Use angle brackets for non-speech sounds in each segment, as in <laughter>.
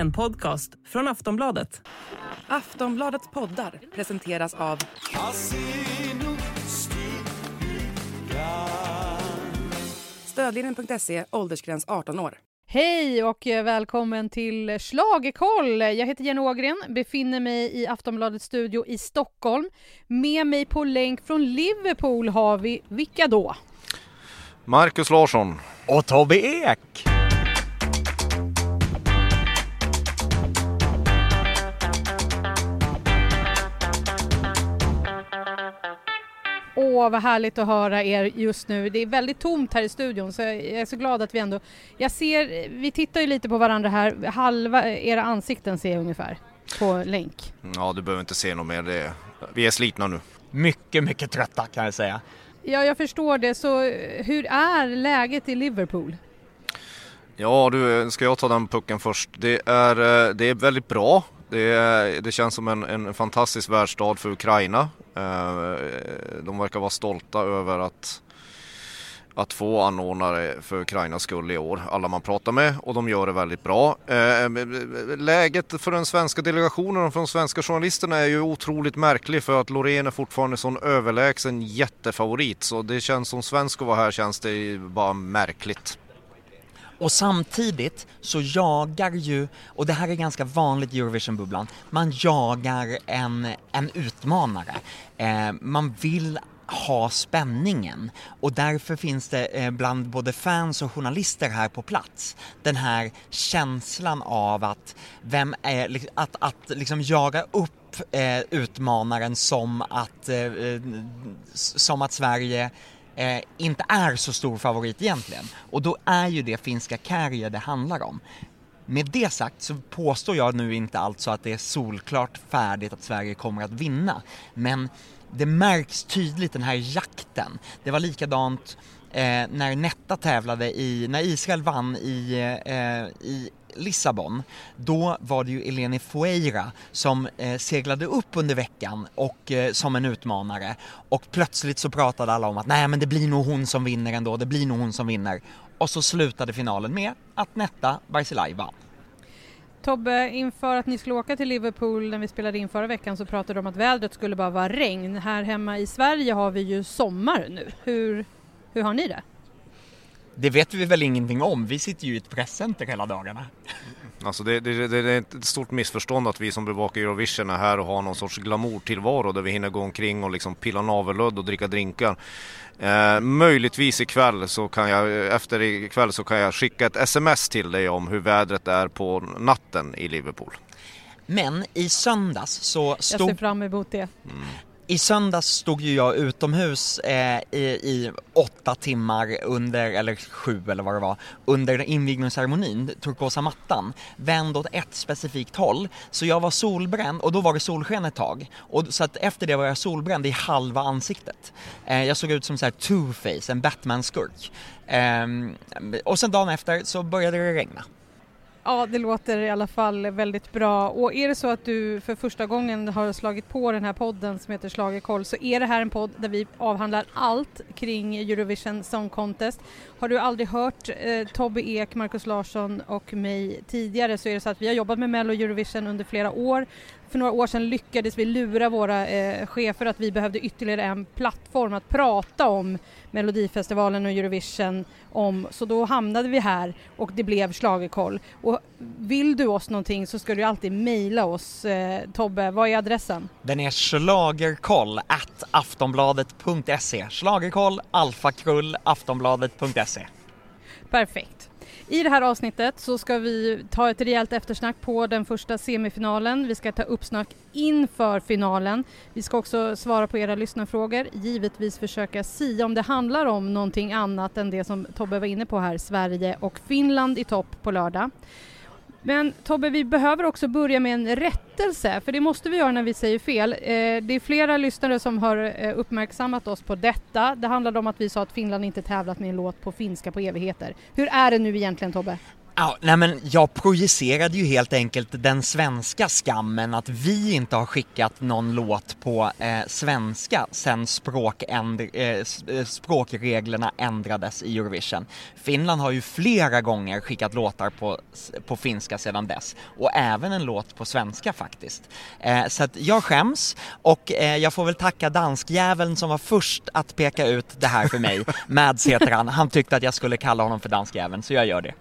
En podcast från Aftonbladet. Aftonbladets poddar presenteras av Stödlinjen.se, åldersgräns 18 år. Hej och välkommen till Schlagerkoll. Jag heter Jenny Ågren, befinner mig i Aftonbladets studio i Stockholm. Med mig på länk från Liverpool har vi, vilka då? Marcus Larsson. Och Tobbe Ek! Åh, vad härligt att höra er just nu. Det är väldigt tomt här i studion så jag är så glad att vi ändå... Jag ser, vi tittar ju lite på varandra här, halva era ansikten ser jag ungefär på länk. Ja, du behöver inte se något mer. Det är... Vi är slitna nu. Mycket, mycket trötta kan jag säga. Ja, jag förstår det. Så hur är läget i Liverpool? Ja du, ska jag ta den pucken först? Det är, eh, det är väldigt bra. Det, det känns som en, en fantastisk världsstad för Ukraina. Eh, de verkar vara stolta över att, att få anordnare för Ukrainas skull i år. Alla man pratar med och de gör det väldigt bra. Eh, läget för den svenska delegationen och för de svenska journalisterna är ju otroligt märkligt för att Loreen är fortfarande sån överlägsen jättefavorit. Så det känns som svensk att vara här känns det bara märkligt. Och samtidigt så jagar ju, och det här är ganska vanligt i Eurovision-bubblan, man jagar en, en utmanare. Eh, man vill ha spänningen och därför finns det eh, bland både fans och journalister här på plats den här känslan av att vem är, att, att liksom jaga upp eh, utmanaren som att, eh, eh, som att Sverige eh, inte är så stor favorit egentligen. Och då är ju det finska Kärje det handlar om. Med det sagt så påstår jag nu inte alltså att det är solklart färdigt att Sverige kommer att vinna. Men det märks tydligt den här jakten. Det var likadant eh, när Netta tävlade i, när Israel vann i, eh, i Lissabon, då var det ju Eleni Fueira som eh, seglade upp under veckan och eh, som en utmanare och plötsligt så pratade alla om att nej men det blir nog hon som vinner ändå, det blir nog hon som vinner. Och så slutade finalen med att Netta Barzilai vann. Tobbe, inför att ni skulle åka till Liverpool när vi spelade in förra veckan så pratade de om att vädret skulle bara vara regn. Här hemma i Sverige har vi ju sommar nu. Hur, hur har ni det? Det vet vi väl ingenting om, vi sitter ju i ett presscenter hela dagarna. Alltså det, det, det, är ett stort missförstånd att vi som bevakar Eurovision är här och har någon sorts glamourtillvaro där vi hinner gå omkring och liksom pilla navelludd och dricka drinkar. Eh, möjligtvis ikväll så kan jag, efter ikväll så kan jag skicka ett sms till dig om hur vädret är på natten i Liverpool. Men i söndags så stod... Jag ser fram emot det. Mm. I söndags stod ju jag utomhus eh, i, i, åtta timmar under, eller sju eller vad det var, under invigningsceremonin, turkosa mattan, vänd åt ett specifikt håll. Så jag var solbränd och då var det solsken ett tag. Och, så att efter det var jag solbränd i halva ansiktet. Eh, jag såg ut som så här two-face, en Batman-skurk. Eh, och sen dagen efter så började det regna. Ja, det låter i alla fall väldigt bra. Och är det så att du för första gången har slagit på den här podden som heter Schlagerkoll så är det här en podd där vi avhandlar allt kring Eurovision Song Contest. Har du aldrig hört eh, Tobbe Ek, Markus Larsson och mig tidigare så är det så att vi har jobbat med Mello Eurovision under flera år för några år sedan lyckades vi lura våra eh, chefer att vi behövde ytterligare en plattform att prata om Melodifestivalen och Eurovision om, så då hamnade vi här och det blev Schlagerkoll. Och vill du oss någonting så ska du alltid mejla oss. Eh, Tobbe, vad är adressen? Den är schlagerkoll at aftonbladet.se. Schlagerkoll, alfakrull, aftonbladet.se. Perfekt. I det här avsnittet så ska vi ta ett rejält eftersnack på den första semifinalen. Vi ska ta uppsnack inför finalen. Vi ska också svara på era lyssnarfrågor, givetvis försöka sia om det handlar om någonting annat än det som Tobbe var inne på här, Sverige och Finland i topp på lördag. Men Tobbe, vi behöver också börja med en rättelse, för det måste vi göra när vi säger fel. Eh, det är flera lyssnare som har eh, uppmärksammat oss på detta. Det handlade om att vi sa att Finland inte tävlat med en låt på finska på evigheter. Hur är det nu egentligen Tobbe? Ja, nej men jag projicerade ju helt enkelt den svenska skammen att vi inte har skickat någon låt på eh, svenska sen språkändr- eh, eh, språkreglerna ändrades i Eurovision. Finland har ju flera gånger skickat låtar på, på finska sedan dess och även en låt på svenska faktiskt. Eh, så att jag skäms och eh, jag får väl tacka danskjäveln som var först att peka ut det här för mig. <laughs> Mads heter han, han tyckte att jag skulle kalla honom för danskjäveln så jag gör det.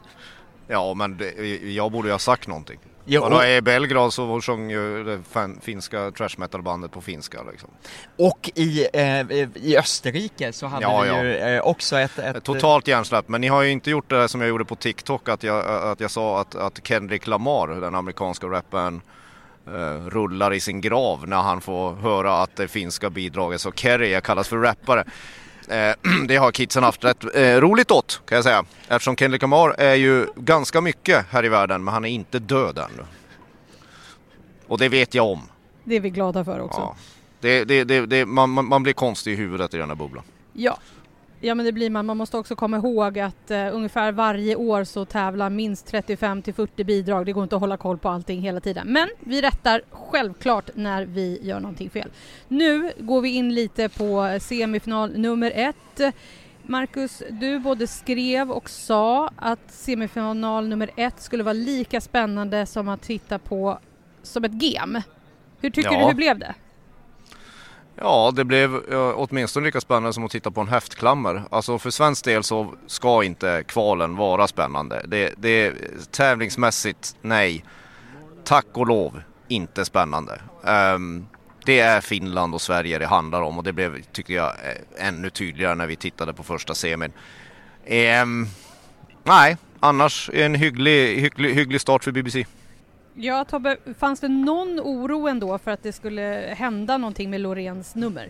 Ja, men det, jag borde ju ha sagt någonting. Jo, och... I Belgrad så sjöng ju det finska trash metal bandet på finska liksom. Och i, eh, i Österrike så hade Ja, vi ja. ju eh, också ett... ett Totalt hjärnsläpp, men ni har ju inte gjort det som jag gjorde på TikTok att jag, att jag sa att, att Kendrick Lamar, den amerikanska rapparen, eh, rullar i sin grav när han får höra att det finska bidraget så Kerry kallas för rappare. Eh, <clears throat> det har kidsen haft rätt eh, roligt åt kan jag säga. Eftersom Kendrick Lamar är ju ganska mycket här i världen men han är inte död ännu. Och det vet jag om. Det är vi glada för också. Ja. Det, det, det, man man blir konstig i huvudet i den här bubblan. Ja. Ja men det blir man. Man måste också komma ihåg att eh, ungefär varje år så tävlar minst 35 till 40 bidrag. Det går inte att hålla koll på allting hela tiden. Men vi rättar självklart när vi gör någonting fel. Nu går vi in lite på semifinal nummer ett. Marcus, du både skrev och sa att semifinal nummer ett skulle vara lika spännande som att titta på som ett game. Hur tycker Ja. du, hur blev det? Ja, det blev åtminstone lika spännande som att titta på en häftklammer. Alltså för svensk del så ska inte kvalen vara spännande. Det, det tävlingsmässigt, nej. Tack och lov, inte spännande. Um, det är Finland och Sverige det handlar om och det blev, tycker jag, eh, ännu tydligare när vi tittade på första semin. Um, nej, annars en hygglig, hygglig, hygglig start för BBC. Ja Tobbe, fanns det någon oro ändå för att det skulle hända någonting med Loreens nummer?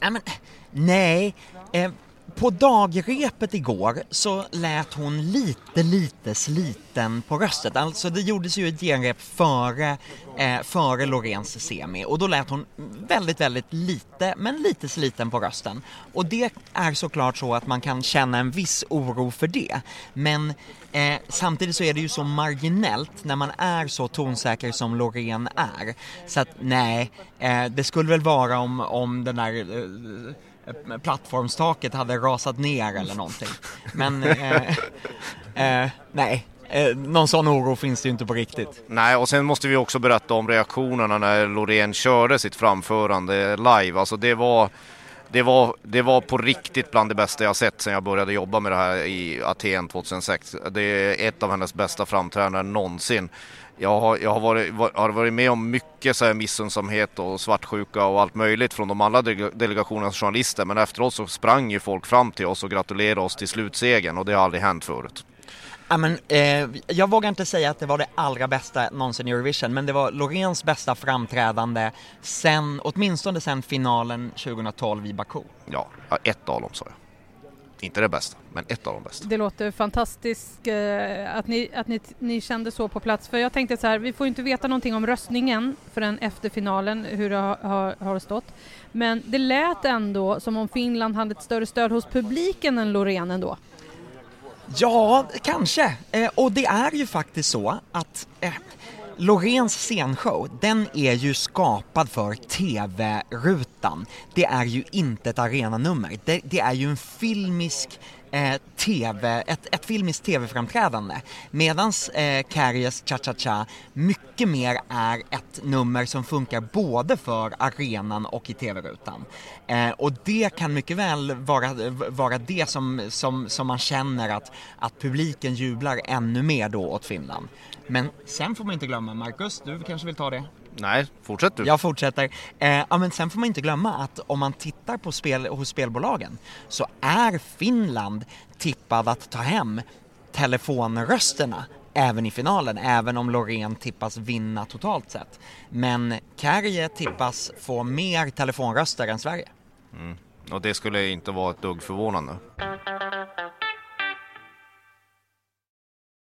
Nej, men, nej. Eh, på dagrepet igår så lät hon lite, lite sliten på röstet. Alltså det gjordes ju ett genrep före, eh, före Loreens semi och då lät hon väldigt, väldigt lite, men lite sliten på rösten. Och det är såklart så att man kan känna en viss oro för det. Men eh, samtidigt så är det ju så marginellt när man är så tonsäker som Loreen är. Så att nej, eh, det skulle väl vara om, om den där eh, plattformstaket hade rasat ner eller någonting. Men <laughs> eh, eh, nej, eh, någon sån oro finns det ju inte på riktigt. Nej, och sen måste vi också berätta om reaktionerna när Loreen körde sitt framförande live. Alltså det var, det var, det var på riktigt bland det bästa jag sett sedan jag började jobba med det här i Aten 2006. Det är ett av hennes bästa framträdanden någonsin. Jag har, jag har, varit, var- har varit med om mycket så här missunnsamhet och svartsjuka och allt möjligt från de alla dele- delegationernas journalister. Men efteråt så sprang ju folk fram till oss och gratulerade oss till slutsegern och det har aldrig hänt förut. Ja, men, eh, jag vågar inte säga att det var det allra bästa någonsin i Eurovision, men det var Loreens bästa framträdande sen, åtminstone sen finalen 2012 i Baku. Ja, ja, ett av dem sa jag. Inte det bästa, men ett av de bästa. Det låter fantastiskt eh, att, ni, att ni, ni kände så på plats. För jag tänkte så här, vi får inte veta någonting om röstningen förrän efter finalen, hur det har, har, har stått. Men det lät ändå som om Finland hade ett större stöd hos publiken än Loreen ändå. Ja, kanske. Eh, och det är ju faktiskt så att eh, Loreens scenshow, den är ju skapad för TV-rutan. Det är ju inte ett arenanummer. Det, det är ju en filmisk eh, TV, ett, ett filmiskt TV-framträdande. Medans eh, Carries Cha Cha Cha mycket mer är ett nummer som funkar både för arenan och i TV-rutan. Eh, och det kan mycket väl vara, vara det som, som, som man känner att, att publiken jublar ännu mer då åt Finland. Men sen får man inte glömma, Marcus, du kanske vill ta det? Nej, fortsätt du. Jag fortsätter. Eh, ja, men sen får man inte glömma att om man tittar på spel hos spelbolagen så är Finland tippad att ta hem telefonrösterna även i finalen, även om Loreen tippas vinna totalt sett. Men Kärje tippas få mer telefonröster än Sverige. Och det skulle inte vara ett dugg förvånande.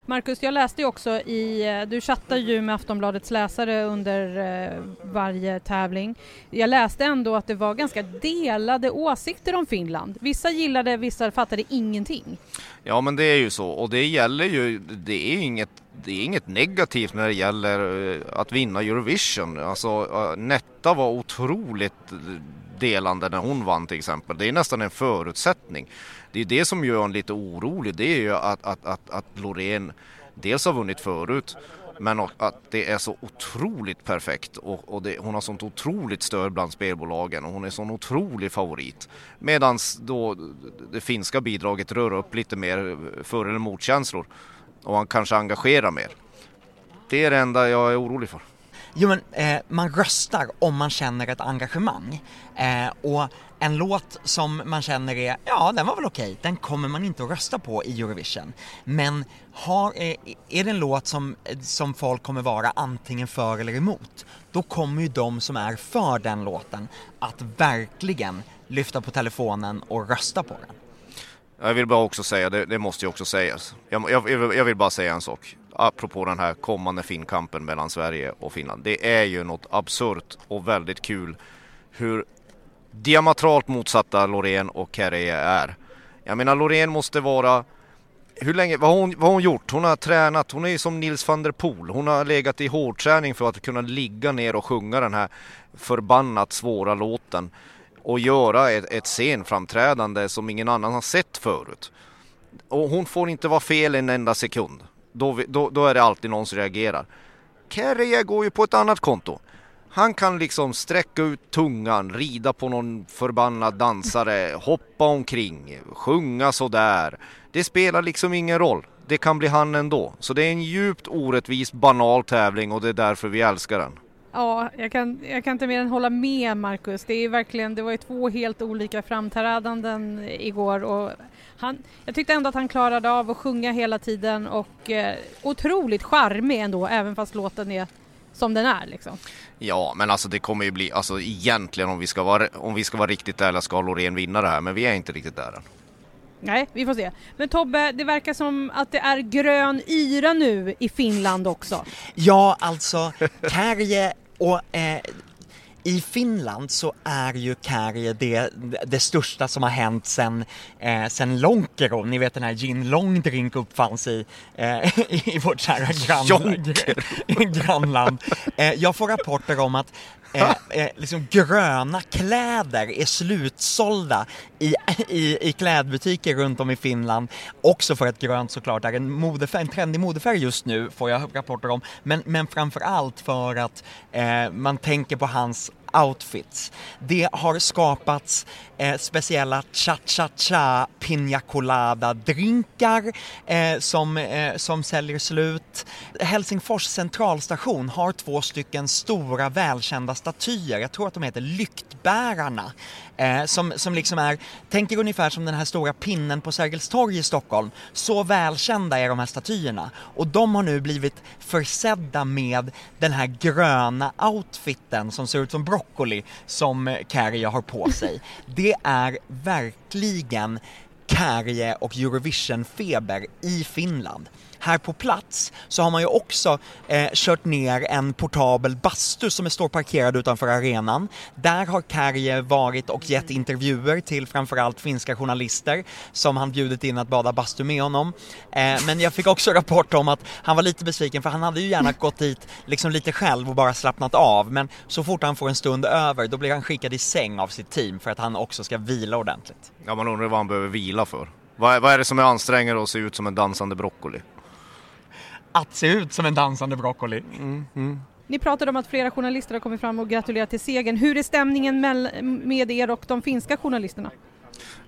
Marcus, jag läste ju också i, eh, du chattar ju med Aftonbladets läsare under eh, varje tävling. Jag läste ändå att det var ganska delade åsikter om Finland. Vissa gillade, vissa fattade ingenting. Ja men det är ju så och det gäller ju, det är inget, det är inget negativt när det gäller eh, att vinna Eurovision. Alltså Netta var otroligt delande när hon vann till exempel. Det är nästan en förutsättning. Det är det som gör en lite orolig. Det är ju att, att, att, att Loreen dels har vunnit förut men att det är så otroligt perfekt och, och det, hon har sånt otroligt stöd bland spelbolagen och hon är sån otrolig favorit. Medan då det finska bidraget rör upp lite mer för eller motkänslor och han kanske engagerar mer. Det är det enda jag är orolig för. Jo men eh, man röstar om man känner ett engagemang. Eh, och en låt som man känner är, ja den var väl okej, okay. den kommer man inte att rösta på i Eurovision. Men har, eh, är det en låt som, som folk kommer vara antingen för eller emot, då kommer ju de som är för den låten att verkligen lyfta på telefonen och rösta på den. Jag vill bara också säga, det, det måste ju också sägas. Jag, jag, jag, vill bara säga en sak. Apropå den här kommande finkampen mellan Sverige och Finland. Det är ju något absurt och väldigt kul hur diametralt motsatta Loreen och Kereye är. Jag menar Loreen måste vara hur länge, vad har, hon, vad har hon gjort? Hon har tränat, hon är som Nils van der Poel. Hon har legat i hårdträning för att kunna ligga ner och sjunga den här förbannat svåra låten och göra ett, ett scenframträdande som ingen annan har sett förut. Och hon får inte vara fel en enda sekund. Då, då, då är det alltid någon som reagerar. Kereye går ju på ett annat konto. Han kan liksom sträcka ut tungan, rida på någon förbannad dansare, hoppa omkring, sjunga sådär. Det spelar liksom ingen roll. Det kan bli han ändå. Så det är en djupt orättvis, banal tävling och det är därför vi älskar den. Ja, jag kan, jag kan inte mer än hålla med Marcus. Det är verkligen, det var ju två helt olika framträdanden igår och han, jag tyckte ändå att han klarade av att sjunga hela tiden och eh, otroligt charmig ändå, även fast låten är som den är liksom. Ja, men alltså det kommer ju bli, alltså egentligen om vi ska vara, om vi ska vara riktigt ärliga ska Loreen vinna det här, men vi är inte riktigt där än. Nej, vi får se. Men Tobbe, det verkar som att det är grön yra nu i Finland också. Ja, alltså Kärje och eh, i Finland så är ju Kärje det, det största som har hänt sen, eh, sen Lonkero, ni vet den här gin long drink uppfanns i, eh, <laughs> i vårt kära grann, <laughs> <laughs> grannland. Eh, jag får rapporter om att eh, eh, liksom gröna kläder är slutsålda i, i, i klädbutiker runt om i Finland. Också för att grönt såklart är en, modefär, en trendig modefärg just nu, får jag rapporter om. Men, men framför allt för att eh, man tänker på hans outfits. Det har skapats eh, speciella cha-cha-cha Pina Colada-drinkar eh, som, eh, som säljer slut. Helsingfors centralstation har två stycken stora välkända statyer, jag tror att de heter Lyktbärarna, eh, som, som liksom är, tänk er ungefär som den här stora pinnen på Sergels torg i Stockholm. Så välkända är de här statyerna och de har nu blivit försedda med den här gröna outfiten som ser ut som broccoli som Kärje har på sig. <laughs> Det är verkligen Kärje och Eurovision-feber i Finland här på plats så har man ju också eh, kört ner en portabel bastu som står parkerad utanför arenan. Där har Kärje varit och gett intervjuer till framförallt finska journalister som han bjudit in att bada bastu med honom. Eh, men jag fick också <laughs> rapport om att han var lite besviken för han hade ju gärna <laughs> gått dit liksom lite själv och bara slappnat av men så fort han får en stund över då blir han skickad i säng av sitt team för att han också ska vila ordentligt. Ja man undrar vad han behöver vila för. Vad är, vad är det som är ansträngande att se ut som en dansande broccoli? Att se ut som en dansande broccoli. Mm, mm. Ni pratade om att flera journalister har kommit fram och gratulerat till segern. Hur är stämningen med er och de finska journalisterna?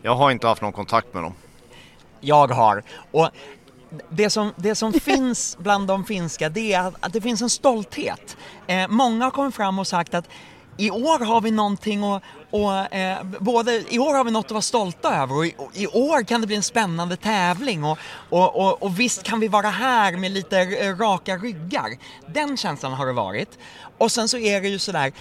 Jag har inte haft någon kontakt med dem. Jag har. Och det som, det som <laughs> finns bland de finska det är att, det finns en stolthet. Eh, många har kommit fram och sagt att i år har vi någonting att, och, eh, både, i år har vi något att vara stolta över och i, och i år kan det bli en spännande tävling och, och, och, och, visst kan vi vara här med lite eh, raka ryggar. Den känslan har det varit. Och sen så är det ju sådär,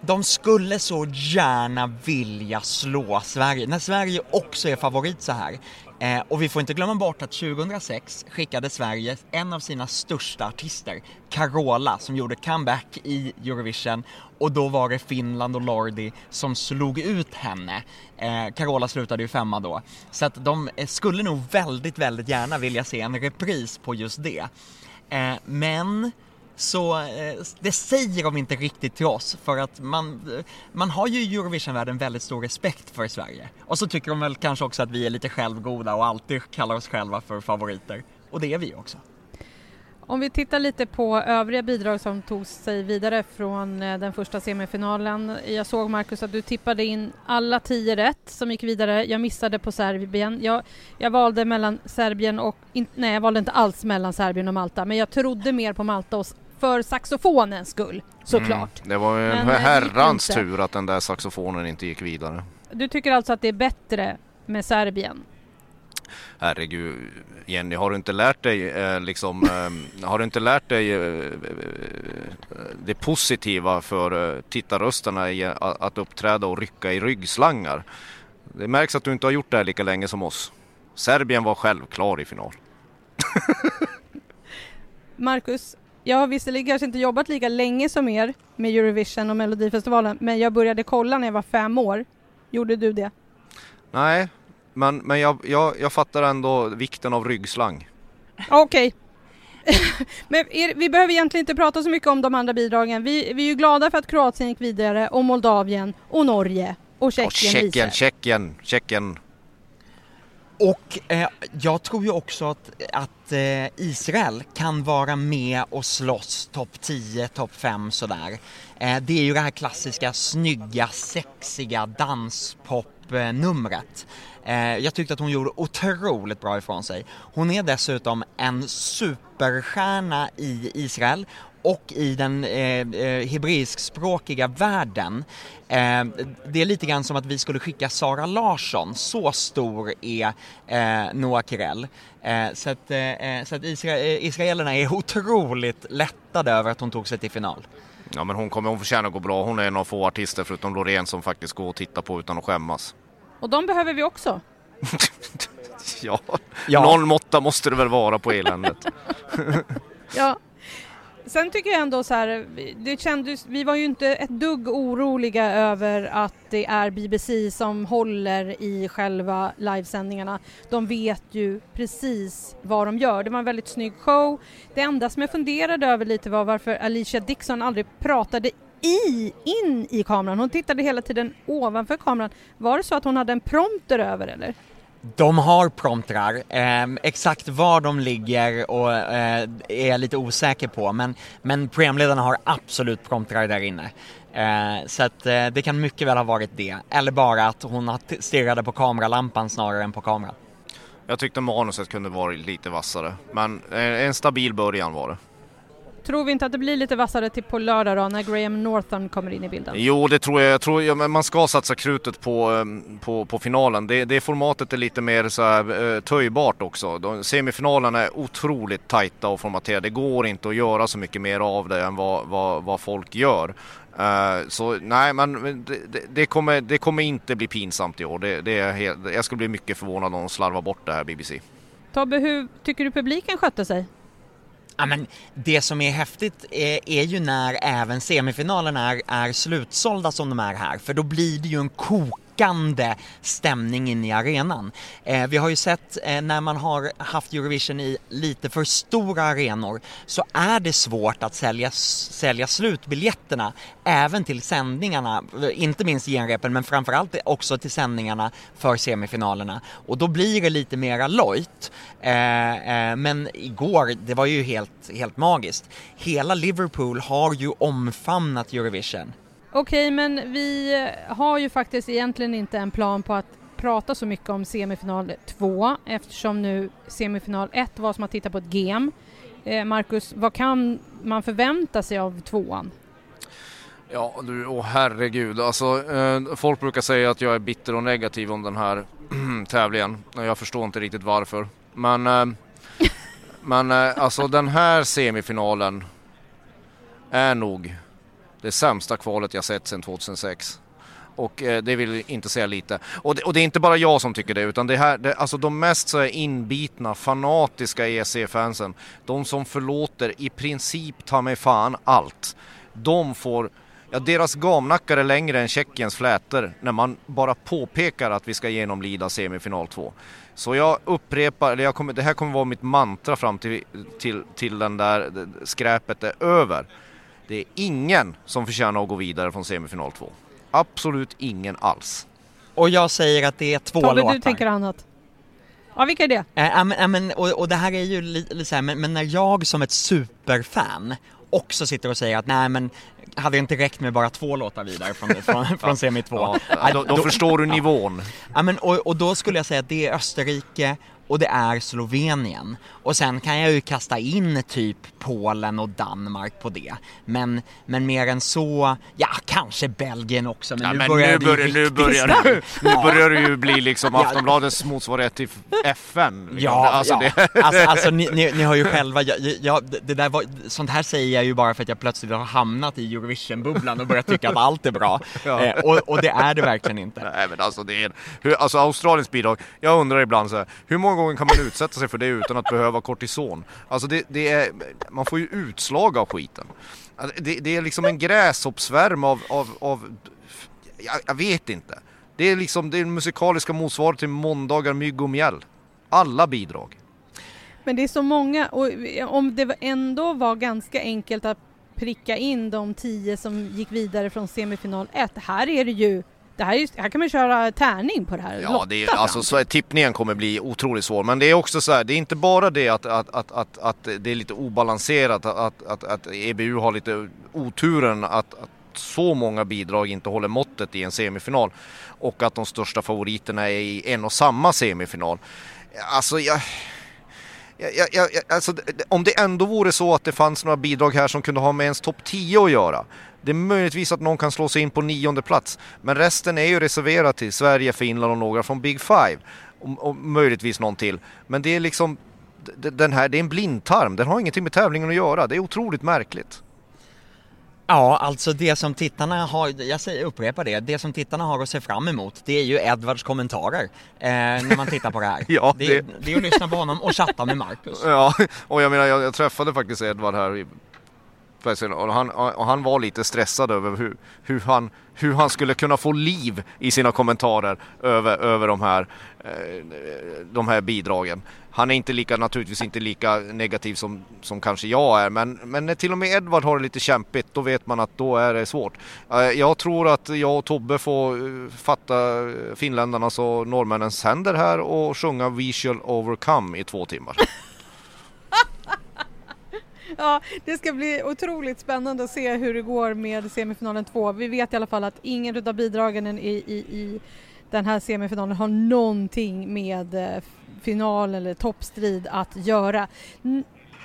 de skulle så gärna vilja slå Sverige, när Sverige också är favorit så här. Eh, och vi får inte glömma bort att 2006 skickade Sverige en av sina största artister, Carola, som gjorde comeback i Eurovision och då var det Finland och Lordi som slog ut henne. Eh, Carola slutade ju femma då. Så att de eh, skulle nog väldigt, väldigt gärna vilja se en repris på just det. Eh, men så eh, det säger de inte riktigt till oss för att man, man har ju i Eurovisionvärlden väldigt stor respekt för Sverige. Och så tycker de väl kanske också att vi är lite självgoda och alltid kallar oss själva för favoriter. Och det är vi också. Om vi tittar lite på övriga bidrag som tog sig vidare från eh, den första semifinalen. Jag såg Marcus att du tippade in alla tio rätt som gick vidare. Jag missade på Serbien. Jag, jag valde mellan Serbien och, in, nej jag valde inte alls mellan Serbien och Malta, men jag trodde mer på Malta och för saxofonens skull såklart. Mm, det var ju en Men, eh, herrans tur att den där saxofonen inte gick vidare. Du tycker alltså att det är bättre med Serbien? Herregud, Jenny, har du inte lärt dig eh, liksom, eh, har du inte lärt dig eh, eh, det positiva för eh, tittarrösterna i att, att uppträda och rycka i ryggslangar? Det märks att du inte har gjort det här lika länge som oss. Serbien var självklar i final. <laughs> Marcus, jag har visserligen kanske inte jobbat lika länge som er med Eurovision och Melodifestivalen, men jag började kolla när jag var fem år. Gjorde du det? Nej, men, men jag, jag, jag fattar ändå vikten av ryggslang. Okej. <laughs> Men er, vi behöver egentligen inte prata så mycket om de andra bidragen. Vi, vi är ju glada för att Kroatien gick vidare och Moldavien och Norge och Tjeckien Och Tjeckien. Tjeckien, Tjeckien. Och eh, jag tror ju också att, att eh, Israel kan vara med och slåss topp 10, topp 5 sådär. Eh, det är ju det här klassiska snygga, sexiga danspop-numret. Eh, jag tyckte att hon gjorde otroligt bra ifrån sig. Hon är dessutom en superstjärna i Israel och i den eh, eh, hebreiskspråkiga världen. Eh, det är lite grann som att vi skulle skicka Sara Larsson, så stor är eh, Noah Kirel. Eh, så att, eh, så att isra eh, israelerna är <laughs> otroligt lättade över att hon tog sig till final. Ja men hon kommer, hon förtjänar att gå bra. Hon är en av få artister förutom Loreen som faktiskt går att titta på utan att skämmas. Och de behöver vi också. <laughs> Ja, Ja. någon måtta måste det väl vara på eländet. Ja. Sen tycker jag ändå så här, det kändes, vi var ju inte ett dugg oroliga över att det är BBC som håller i själva livesändningarna. De vet ju precis vad de gör. Det var en väldigt snygg show. Det enda som jag funderade över lite var varför Alicia Dixon aldrig pratade i, in i kameran. Hon tittade hela tiden ovanför kameran. Var det så att hon hade en prompter över eller? De har promptrar, eh, exakt var de ligger och eh, är jag lite osäker på men, men programledarna har absolut promptrar där inne. Eh, så att eh, det kan mycket väl ha varit det, eller bara att hon stirrade på kameralampan snarare än på kameran. Jag tyckte manuset kunde varit lite vassare. Men eh, en stabil början var det. Tror vi inte att det blir lite vassare till på lördag då när Graham Northern kommer in i bilden? Jo, det tror jag. jag tror, ja, man ska satsa krutet på, ehm, på, på finalen. Det, det formatet är lite mer så här, eh, töjbart också. De, semifinalerna är otroligt tajta och formaterade. Det går inte att göra så mycket mer av det än vad, vad, vad folk gör. Eh, så nej, men det, det, det, kommer, det kommer inte bli pinsamt i år. Det, det är helt, jag skulle bli mycket förvånad om de slarvar bort det här BBC. Tobbe, hur tycker du publiken skötte sig? Ja, men det som är häftigt är, är ju när även semifinalerna är, är slutsålda som de är här, för då blir det ju en kok kokande stämning inne i arenan. Eh, vi har ju sett eh, när man har haft Eurovision i lite för stora arenor så är det svårt att sälja, sälja slutbiljetterna även till sändningarna, inte minst genrepen men framförallt också till sändningarna för semifinalerna och då blir det lite mera lojt. Eh, eh, men igår, det var ju helt, helt magiskt. Hela Liverpool har ju omfamnat Eurovision. Okej, men vi har ju faktiskt egentligen inte en plan på att prata så mycket om semifinal 2 eftersom nu semifinal 1 var som att titta på ett game. Eh, Marcus, vad kan man förvänta sig av tvåan? Ja du, åh herregud. Alltså, eh, folk brukar säga att jag är bitter och negativ om den här <clears throat> tävlingen. Och Jag förstår inte riktigt varför. Men, eh, men eh, alltså den här semifinalen är nog det sämsta kvalet jag sett sedan 2006. Och eh, det vill inte säga lite. Och det, och det, är inte bara jag som tycker det utan det här, det, alltså de mest så här inbitna, fanatiska ESC-fansen, de som förlåter i princip ta mig fan allt. De får Ja, deras gamnackar är längre än Tjeckiens flätor när man bara påpekar att vi ska genomlida semifinal 2. Så jag upprepar, eller jag kommer, det här kommer vara mitt mantra fram till, till, till den där skräpet är över. Det är ingen som förtjänar att gå vidare från semifinal 2. Absolut ingen alls. Och jag säger att det är två Tobbe, låtar. du tänker annat? Ja, vilka är det? Äh, men, men, och, och det här är ju lite li, så här, men, men när jag som ett superfan också sitter och säger att nej men hade det inte räckt med bara två låtar vidare från, <laughs> från, från semi 2? Ja, då, då, förstår du nivån. Ja, men, och, och då skulle jag säga att det är Österrike och det är Slovenien. Och sen kan jag ju kasta in typ Polen och Danmark på det. Men, men mer än så, ja kanske Belgien också men Ja, nu men börjar nu, det börjar, nu, börjar, starkt. nu, nu Ja. börjar det ju bli liksom. Aftonbladets motsvarighet till FN. liksom. Ja, alltså ja. Det, alltså, alltså ni, ni, ni har ju själva, jag, jag, det där var, sånt här säger jag ju bara för att jag plötsligt har hamnat i Eurovision-bubblan och börjat tycka att allt är bra. Ja. Eh, och, och det är det verkligen inte. Nej men alltså det är, hur, alltså Australiens bidrag, jag undrar ibland så här, hur många gånger kan man utsätta sig för det utan att behöva kortison? Alltså det, det är, man får ju utslag av skiten. Alltså, det, det är liksom en gräshoppsvärm av, av, av jag, jag vet inte. Det är liksom det är musikaliska motsvaret till måndagar, mygg och mjäll. Alla bidrag. Men det är så många och om det ändå var ganska enkelt att pricka in de tio som gick vidare från semifinal 1. Här är det ju, det här, är, ju- här kan man köra tärning på det här. Ja, det är, alltså, så, tippningen kommer bli otroligt svår. Men det är också så här, det är inte bara det att, att, att, att, att det är lite obalanserat, att, att, att EBU har lite oturen att, att så många bidrag inte håller måttet i en semifinal och att de största favoriterna är i en och samma semifinal. Alltså jag... Jag, jag, jag, alltså, om det ändå vore så att det fanns några bidrag här som kunde ha med ens topp 10 att göra. Det är möjligtvis att någon kan slå sig in på nionde plats. Men resten är ju reserverat till Sverige, Finland och några från Big Five. Och, och möjligtvis någon till. Men det är liksom den här, det är en blindtarm. Den har ingenting med tävlingen att göra. Det är otroligt märkligt. Ja, alltså det som tittarna har, jag säger, upprepar det, det som tittarna har att se fram emot det är ju Edvards kommentarer eh, när man tittar på det här. <laughs> Ja, det, det- det är att lyssna på honom och chatta med Marcus. <laughs> Ja, och jag menar jag, jag träffade faktiskt Edvard här i och han, och han var lite stressad över hur, hur, han, hur han skulle kunna få liv i sina kommentarer över, över de, här, eh, de här bidragen. Han är inte lika, naturligtvis inte lika negativ som, som kanske jag är men, men när till och med Edvard har det lite kämpigt då vet man att då är det svårt. Eh, jag tror att jag och Tobbe får eh, fatta finländarnas och norrmännens händer här och sjunga We shall overcome i två timmar. <laughs> <laughs> Ja, det ska bli otroligt spännande att se hur det går med semifinalen 2. Vi vet i alla fall att ingen av bidragen i, i, i den här semifinalen har någonting med eh, final eller toppstrid att göra.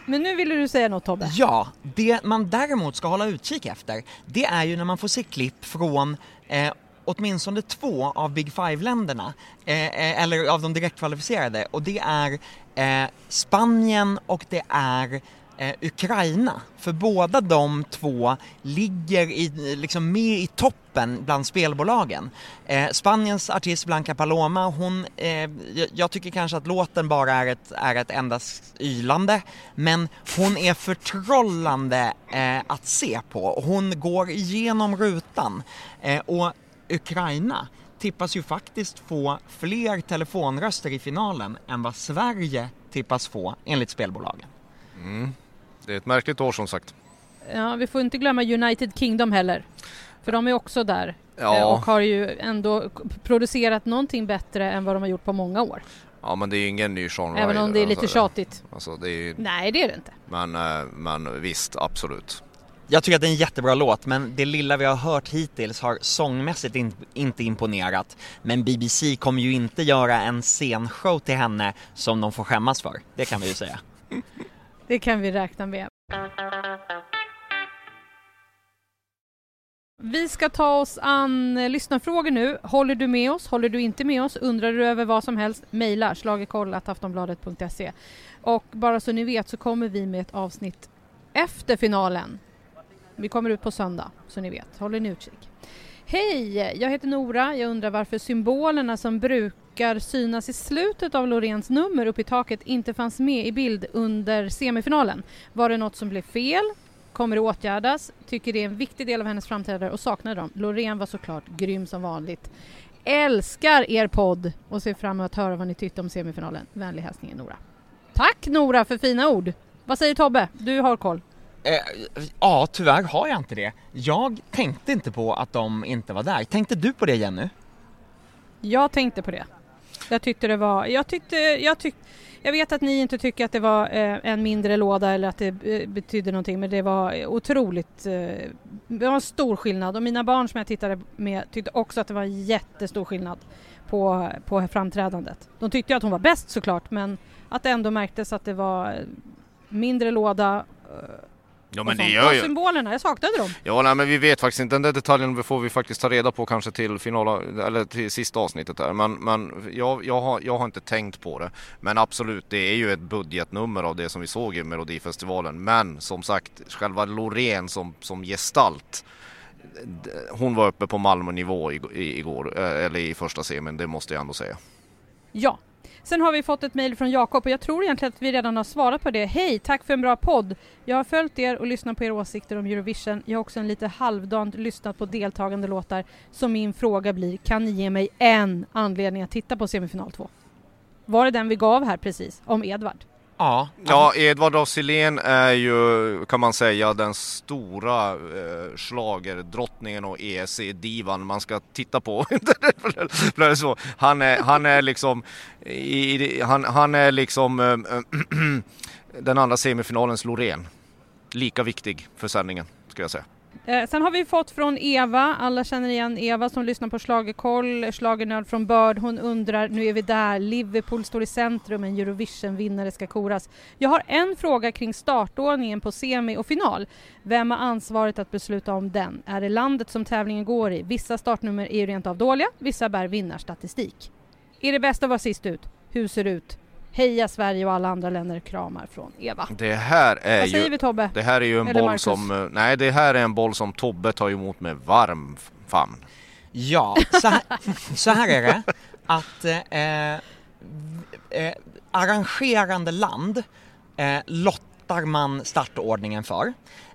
Men nu ville du säga något Tobbe? Ja, det man däremot ska hålla utkik efter, det är ju när man får se klipp från eh, åtminstone två av Big Five-länderna, eh, eh eller av de direktkvalificerade, och det är eh, Spanien och det är eh, Ukraina. För båda de två ligger i, liksom med i toppen bland spelbolagen. Eh, Spaniens artist Blanca Paloma, hon, eh, jag, tycker kanske att låten bara är ett, är ett enda ylande, men hon är förtrollande eh, att se på. Hon går igenom rutan. Eh, och Ukraina tippas ju faktiskt få fler telefonröster i finalen än vad Sverige tippas få enligt spelbolagen. Mm. Det är ett märkligt år som sagt. Ja, vi får inte glömma United Kingdom heller. För de är också där Ja. eh, och har ju ändå producerat någonting bättre än vad de har gjort på många år. Ja men det är ju ingen ny Sean Även om det är lite alltså, tjatigt. Alltså, det är, ju- Nej, det är det inte. men, eh, men visst, absolut. Jag tycker att det är en jättebra låt, men det lilla vi har hört hittills har sångmässigt in, inte imponerat. Men BBC kommer ju inte göra en scenshow till henne som de får skämmas för, det kan vi ju säga. <laughs> Det kan vi räkna med. Vi ska ta oss an eh, lyssnarfrågor nu. Håller du med oss? Håller du inte med oss? Undrar du över vad som helst? Mejla schlagerkoll.aftonbladet.se Och bara så ni vet så kommer vi med ett avsnitt efter finalen. Vi kommer ut på söndag, så ni vet. Håller ni utkik. Hej! Jag heter Nora. Jag undrar varför symbolerna som brukar synas i slutet av Loreens nummer uppe i taket inte fanns med i bild under semifinalen. Var det något som blev fel? Kommer det åtgärdas? Tycker det är en viktig del av hennes framträdande och saknar dem. Loreen var såklart grym som vanligt. Älskar er podd och ser fram emot att höra vad ni tyckte om semifinalen. Vänlig hälsning Nora. Tack Nora för fina ord! Vad säger Tobbe? Du har koll. Eh, ja, tyvärr har jag inte det. Jag tänkte inte på att de inte var där. Tänkte du på det Jenny? Jag tänkte på det. Jag tyckte det var, jag tyckte, jag tyckte jag vet att ni inte tycker att det var eh, en mindre låda eller att det eh, betydde någonting men det var otroligt, eh, det var en stor skillnad och mina barn som jag tittade med tyckte också att det var en jättestor skillnad på, på framträdandet. De tyckte att hon var bäst såklart men att det ändå märktes att det var eh, mindre låda eh, Ja men det gör ju... symbolerna, jag saknade dem. Ja nej, men vi vet faktiskt inte, den där detaljen får vi faktiskt ta reda på kanske till final, eller till sista avsnittet där. Men, men jag, jag, har, jag har inte tänkt på det. Men absolut, det är ju ett budgetnummer av det som vi såg i Melodifestivalen. Men som sagt, själva Loreen som, som gestalt hon var uppe på Malmö-nivå igår, eh, eller i första semin, det måste jag ändå säga. Ja. Sen har vi fått ett mejl från Jakob och jag tror egentligen att vi redan har svarat på det. Hej, tack för en bra podd. Jag har följt er och lyssnat på era åsikter om Eurovision. Jag har också en lite halvdant lyssnat på deltagande låtar. Så min fråga blir, kan ni ge mig en anledning att titta på semifinal 2? Var det den vi gav här precis, om Edvard? Ja. Ja, Edvard af Sillén är ju, kan man säga, den stora eh, schlagerdrottningen och ESC-divan man ska titta på. <laughs> Han, är, han är liksom, i, han, han är liksom eh, eh <clears throat> den andra semifinalens Loreen. Lika viktig för sändningen, ska jag säga. Eh, sen har vi fått från Eva, alla känner igen Eva som lyssnar på Schlagerkoll, Schlagernörd från Börd. Hon undrar, nu är vi där, Liverpool står i centrum, en Eurovision-vinnare ska koras. Jag har en fråga kring startordningen på semi och final. Vem har ansvaret att besluta om den? Är det landet som tävlingen går i? Vissa startnummer är ju rent av dåliga, vissa bär vinnarstatistik. Är det bäst att vara sist ut? Hur ser det ut? Heja Sverige och alla andra länder, kramar från Eva. Det här är Vad säger ju... vi Tobbe? Det här är ju en Eller boll Marcus? som... eh, Nej, det här är en boll som Tobbe tar emot med varm famn. Ja, så här, så här är det att eh, eh, arrangerande land eh, lottar man startordningen för.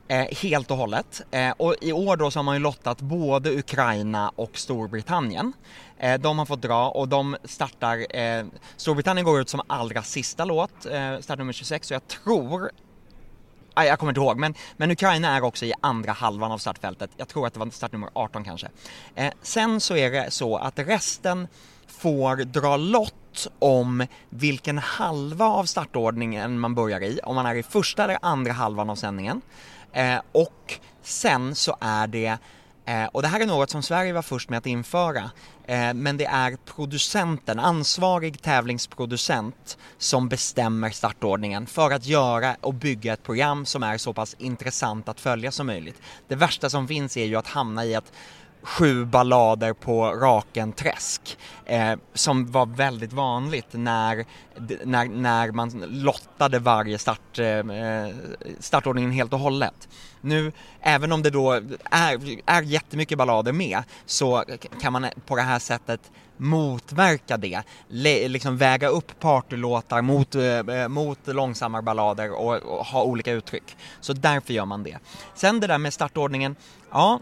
Eh, helt och hållet. Eh, och i år då så har man ju lottat både Ukraina och Storbritannien. Eh, de har fått dra och de startar, eh, Storbritannien går ut som allra sista låt, eh, startnummer 26 och jag tror ah, jag kommer inte ihåg, men, men Ukraina är också i andra halvan av startfältet. Jag tror att det var startnummer 18 kanske. Eh, sen så är det så att resten får dra lott om vilken halva av startordningen man börjar i, om man är i första eller andra halvan av sändningen. Eh, och sen så är det Eh, och det här är något som Sverige var först med att införa. Eh, men det är producenten, ansvarig tävlingsproducent, som bestämmer startordningen för att göra och bygga ett program som är så pass intressant att följa som möjligt. Det värsta som finns är ju att hamna i att sju ballader på raken träsk eh, som var väldigt vanligt när, när, när man lottade varje start, eh, eh, startordningen helt och hållet. Nu, även om det då är, är jättemycket ballader med så kan man på det här sättet motverka det, Le, liksom väga upp partylåtar mot, eh, eh mot långsammare ballader och, och ha olika uttryck. Så därför gör man det. Sen det där med startordningen, ja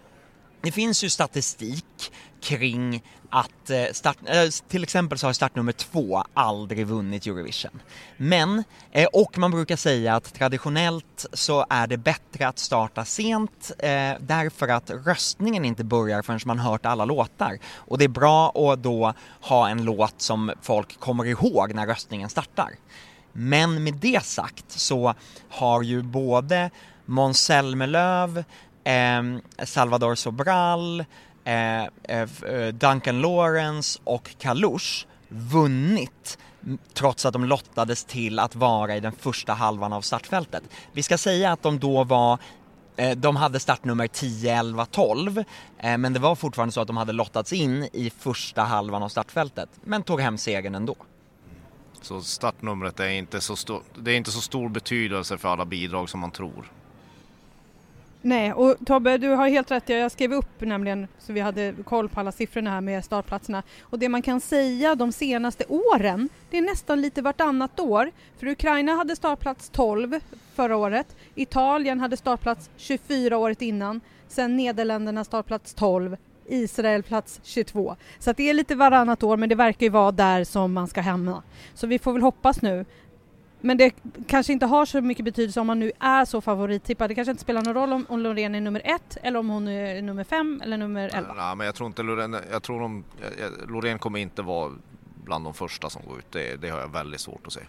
det finns ju statistik kring att eh, start, eh, till exempel så har startnummer två aldrig vunnit Eurovision. Men, eh, och man brukar säga att traditionellt så är det bättre att starta sent därför att röstningen inte börjar förrän man hört alla låtar. Och det är bra att då ha en låt som folk kommer ihåg när röstningen startar. Men med det sagt så har ju både Måns Zelmerlöw Ehm, Salvador Sobral, eh, eh, eh, Duncan Lawrence och Kalush vunnit trots att de lottades till att vara i den första halvan av startfältet. Vi ska säga att de då var de hade startnummer 10, 11, 12 men det var fortfarande så att de hade lottats in i första halvan av startfältet men tog hem segern ändå. Så startnumret är inte så, stor, det är inte så stor betydelse för alla bidrag som man tror. Nej, och Tobbe, du har helt rätt. Jag skrev upp nämligen så vi hade koll på alla siffrorna här med startplatserna. Och det man kan säga de senaste åren, det är nästan lite vartannat år. För Ukraina hade startplats 12 förra året. Italien hade startplats 24 året innan. Sen Nederländerna startplats 12. Israel plats 22. Så att det är lite varannat år men det verkar ju vara där som man ska hamna. Så vi får väl hoppas nu men det kanske inte har så mycket betydelse om man nu är så favorittippad. Det kanske inte spelar någon roll om, om Loreen är nummer ett eller om hon är nummer fem eller nummer elva. Nej, men jag tror inte Loreen, jag tror de, Loreen kommer inte vara bland de första som går ut. Det, det har jag väldigt svårt att se.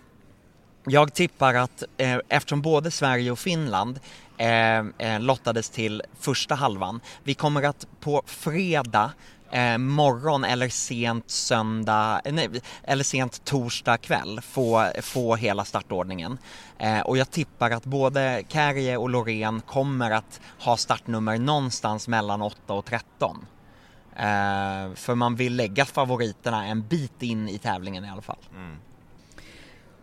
Jag tippar att eh, eftersom både Sverige och Finland eh, eh, lottades till första halvan, vi kommer att på fredag eh, morgon eller sent söndag, eh, nej, eller sent torsdag kväll få, få hela startordningen. Eh, och jag tippar att både Kärje och Loreen kommer att ha startnummer någonstans mellan 8 och 13. Eh, för man vill lägga favoriterna en bit in i tävlingen i alla fall. Mm.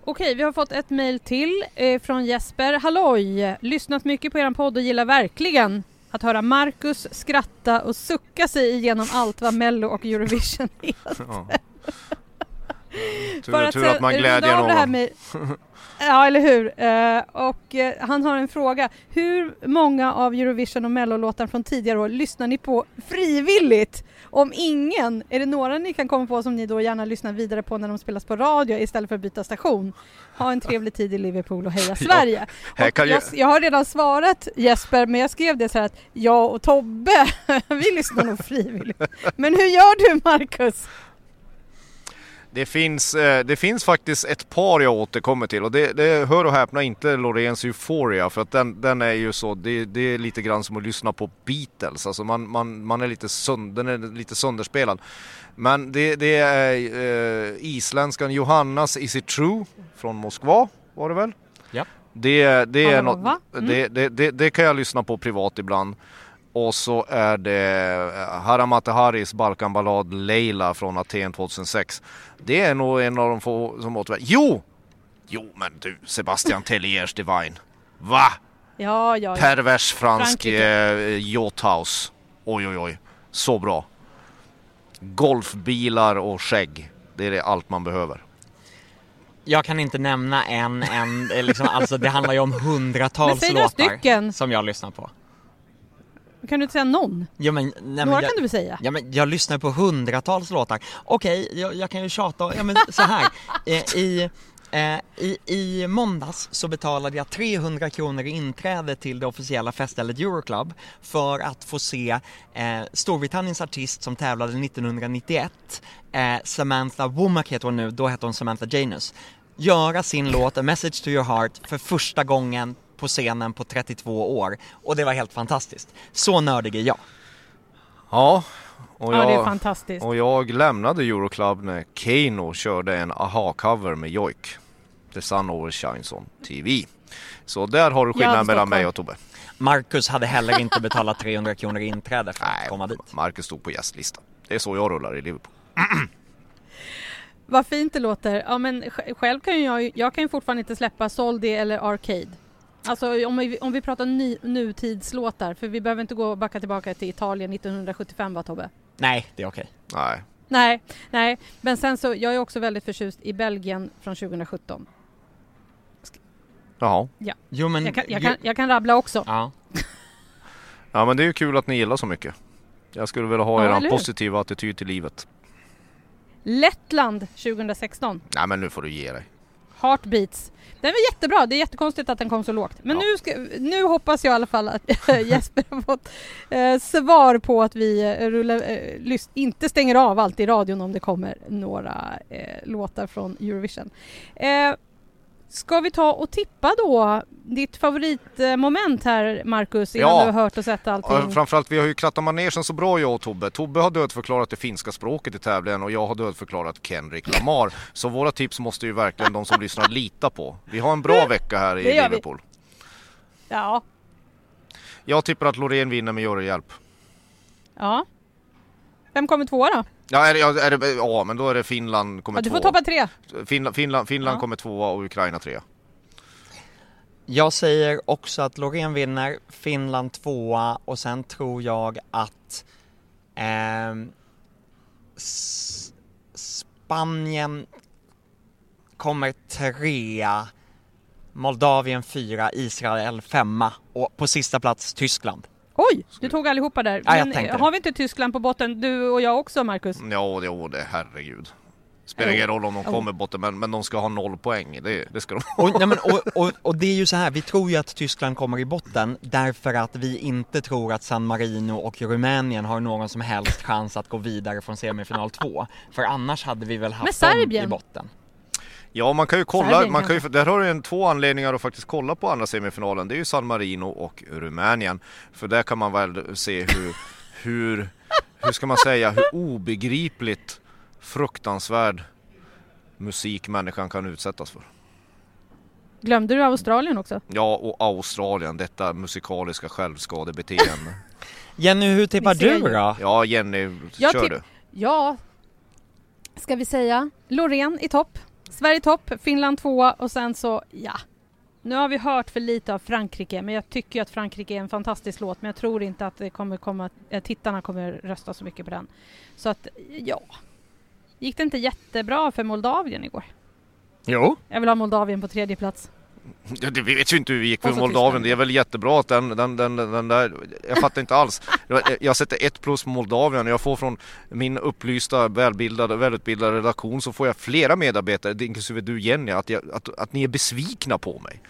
Okej, vi har fått ett mejl till eh, från Jesper. Halloj! Lyssnat mycket på er podd och gillar verkligen att höra Marcus skratta och sucka sig igenom allt vad Mello och Eurovision <laughs> heter. Ja. Tur, att, tur att man glädjer någon. Med, <laughs> ja, eller hur. Uh, och uh, han har en fråga. Hur många av Eurovision och Mellolåtar från tidigare år lyssnar ni på frivilligt? Om ingen, är det några ni kan komma på som ni då gärna lyssnar vidare på när de spelas på radio istället för att byta station? Ha en trevlig tid i Liverpool och heja <laughs> Sverige! Ja, och jag, jag, har redan svarat Jesper, men jag skrev det så här att jag och Tobbe, <laughs> vi lyssnar nog frivilligt. Men hur gör du Marcus? Det finns, eh, det finns faktiskt ett par jag återkommer till och det, det hör och häpna inte Loreens Euphoria för att den, den är ju så, det, det, är lite grann som att lyssna på Beatles, alltså man, man, man är lite sönd, den är lite sönderspelad. Men det, det är eh, isländskan Johannas Is It True från Moskva var det väl? Ja. Det, det, är något, mm. det, det, det, det kan jag lyssna på privat ibland. Och så är det eh, Haramate Haris Balkanballad Leila från Aten 2006. Det är nog en av de få som återvänder. Jo! Jo men du, Sebastian Telliers Divine. Va? Ja, ja, ja. Pervers fransk eh, yachthouse. Oj, oj, oj. Så bra. Golfbilar och skägg. Det är det allt man behöver. Jag kan inte nämna en, en liksom, alltså det handlar ju om hundratals låtar stycken. som jag lyssnar på. Kan du inte säga någon? Ja, men, nej, Några jag, kan du väl säga? Ja men jag lyssnar på hundratals låtar. Okej, jag, jag, kan ju tjata, ja men så här. <laughs> Eh, I, eh, i, I måndags så betalade jag 300 kronor i inträde till det officiella feststället Euroclub för att få se eh, Storbritanniens artist som tävlade 1991, eh, Samantha Womack heter hon nu, då hette hon Samantha Janus, göra sin låt A Message to Your Heart för första gången på scenen på 32 år och det var helt fantastiskt. Så nördig är jag. Ja, och jag, ja, det är fantastiskt. Och jag lämnade Euroclub när Kano körde en aha-cover med Joik. The Sun Overshines on TV. Så där har du skillnaden mellan mig och Tobbe. Marcus hade heller inte <laughs> betalat 300 kronor i inträde för att Nej, komma dit. Marcus stod på gästlistan. Det är så jag rullar i Liverpool. <clears throat> Vad fint det låter. Ja men själv kan jag, jag kan ju fortfarande inte släppa Soldi eller Arcade. Alltså om vi, om vi pratar ny, nutidslåtar, för vi behöver inte gå och backa tillbaka till Italien 1975 va Tobbe? Nej, det är okej. Nej. Nej, nej, men sen så, jag är också väldigt förtjust i Belgien från 2017. Jaha. Ja. Jo, men, jag, kan, jag, kan, jag kan rabbla också. Ja. ja men det är ju kul att ni gillar så mycket. Jag skulle vilja ha ja, er positiva attityd till livet. Lettland 2016. Nej men nu får du ge dig. Heartbeats. Den var jättebra, det är jättekonstigt att den kom så lågt. Men ja. nu, ska, nu hoppas jag i alla fall att <laughs> Jesper har fått eh, svar på att vi eh, rullar, eh, inte stänger av allt i radion om det kommer några eh, låtar från Eurovision. Ska vi ta och tippa då ditt favoritmoment här Marcus innan ja. du har hört och sett allting? Ja, framförallt vi har ju krattat manegen så bra jag och Tobbe. Tobbe har dödförklarat det finska språket i tävlingen och jag har dödförklarat Kendrick Lamar. Så våra tips måste ju verkligen de som lyssnar lita på. Vi har en bra vecka här i Liverpool. Vi. Ja. Jag tippar att Loreen vinner med juryhjälp. Ja. Vem kommer tvåa då? Ja, är det, är det, ja, men då är det Finland kommer ja, Du får toppa tre. Finland, Finland, Finland ja. kommer tvåa och Ukraina trea. Jag säger också att Loreen vinner, Finland tvåa och sen tror jag att S- Spanien kommer trea, Moldavien fyra, Israel femma och på sista plats Tyskland. Oj, du tog allihopa där. Ja, jag Men har vi inte Tyskland på botten, du och jag också Marcus? Ja, jo, det herregud. Spelar ingen roll om de kommer botten, men, men de ska ha noll poäng. Det, det ska de ha. Och, nej men, och, och, och det är ju så här, vi tror ju att Tyskland kommer i botten därför att vi inte tror att San Marino och Rumänien har någon som helst chans att gå vidare från semifinal 2. För annars hade vi väl haft dem i botten. Ja, man kan ju kolla. Serbien Man kan ju, där har du en, två anledningar att faktiskt kolla på andra semifinalen. Det är ju San Marino och Rumänien. För där kan man väl se hur, <laughs> hur, hur ska man säga, hur obegripligt fruktansvärd musik människan kan utsättas för. Glömde du Australien också? Ja, och Australien, detta musikaliska självskadebeteende. <laughs> Jenny, hur tippar du då? Ja, Jenny, Jag kör du. Ja, ska vi säga Loreen i topp, Sverige topp, Finland tvåa och sen så, ja. Nu har vi hört för lite av Frankrike, men jag tycker att Frankrike är en fantastisk låt, men jag tror inte att det kommer komma, eh, tittarna kommer rösta så mycket på den. Så att, ja. Gick det inte jättebra för Moldavien igår? Jo. Jag vill ha Moldavien på tredje plats. Ja, det vi vet ju inte hur det gick för Och så Moldavien. Det är väl jättebra att den, den, den, den där, jag fattar inte alls. Jag, sätter ett plus på Moldavien jag får från min upplysta, välbildade, välutbildade redaktion så får jag flera medarbetare, inklusive du Jenny, att, jag, att, att ni är besvikna på mig.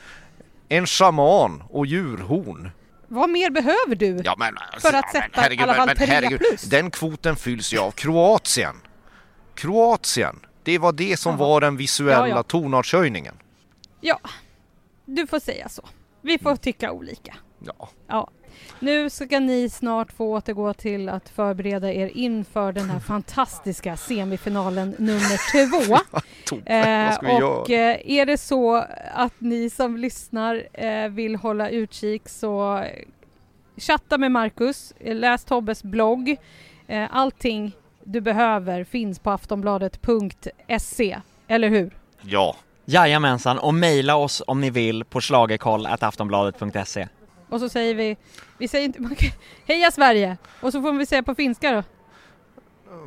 En shaman och djurhorn. Vad mer behöver du? Ja, men, För att sätta i alla fall tre plus. Den kvoten fylls ju av Kroatien. Kroatien. Det var det som Jaha. var den visuella Ja, ja. tonartshöjningen. Ja, du får säga så. Vi får tycka olika. Ja. Ja. Nu ska ni snart få återgå till att förbereda er inför den här <laughs> fantastiska semifinalen nummer <laughs> två. Tobbe, vad ska vi och göra? eh, är det så att ni som lyssnar eh, vill hålla utkik så eh, chatta med Marcus, eh, läs Tobbes blogg. Eh, allting du behöver finns på aftonbladet.se, eller hur? Ja. Jajamensan, och mejla oss om ni vill på schlagerkoll.aftonbladet.se Och så säger vi, vi säger inte, <laughs> heja Sverige! Och så får vi säga på finska då,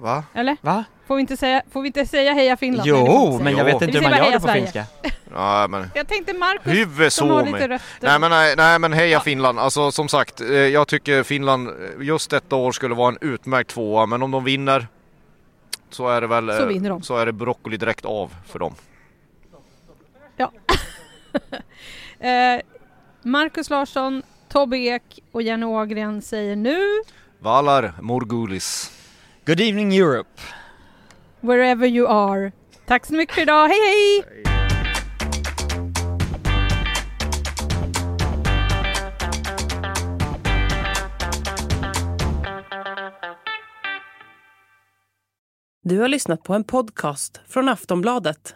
Va? eller? Va? Får vi inte säga, får vi inte säga heja Finland? Nej, Jo, inte men jag vet inte hur man gör det på finska. <laughs> Ja, men... <laughs> Jag tänkte Marcus Huvud som har lite rötter. Nej men, nej, nej men heja Finland. Alltså som sagt, eh, jag tycker Finland eh, just detta år skulle vara en utmärkt tvåa. Men om de vinner så är det väl Så eh, vinner de. så är det broccoli direkt av för dem. <laughs> Eh, Marcus Larsson, Tobbe Ek och Jenny Ågren säger nu Valar Morgulis. Good evening Europe! wherever you are. Tack så mycket för idag, hej hej! Du har lyssnat på en podcast från Aftonbladet.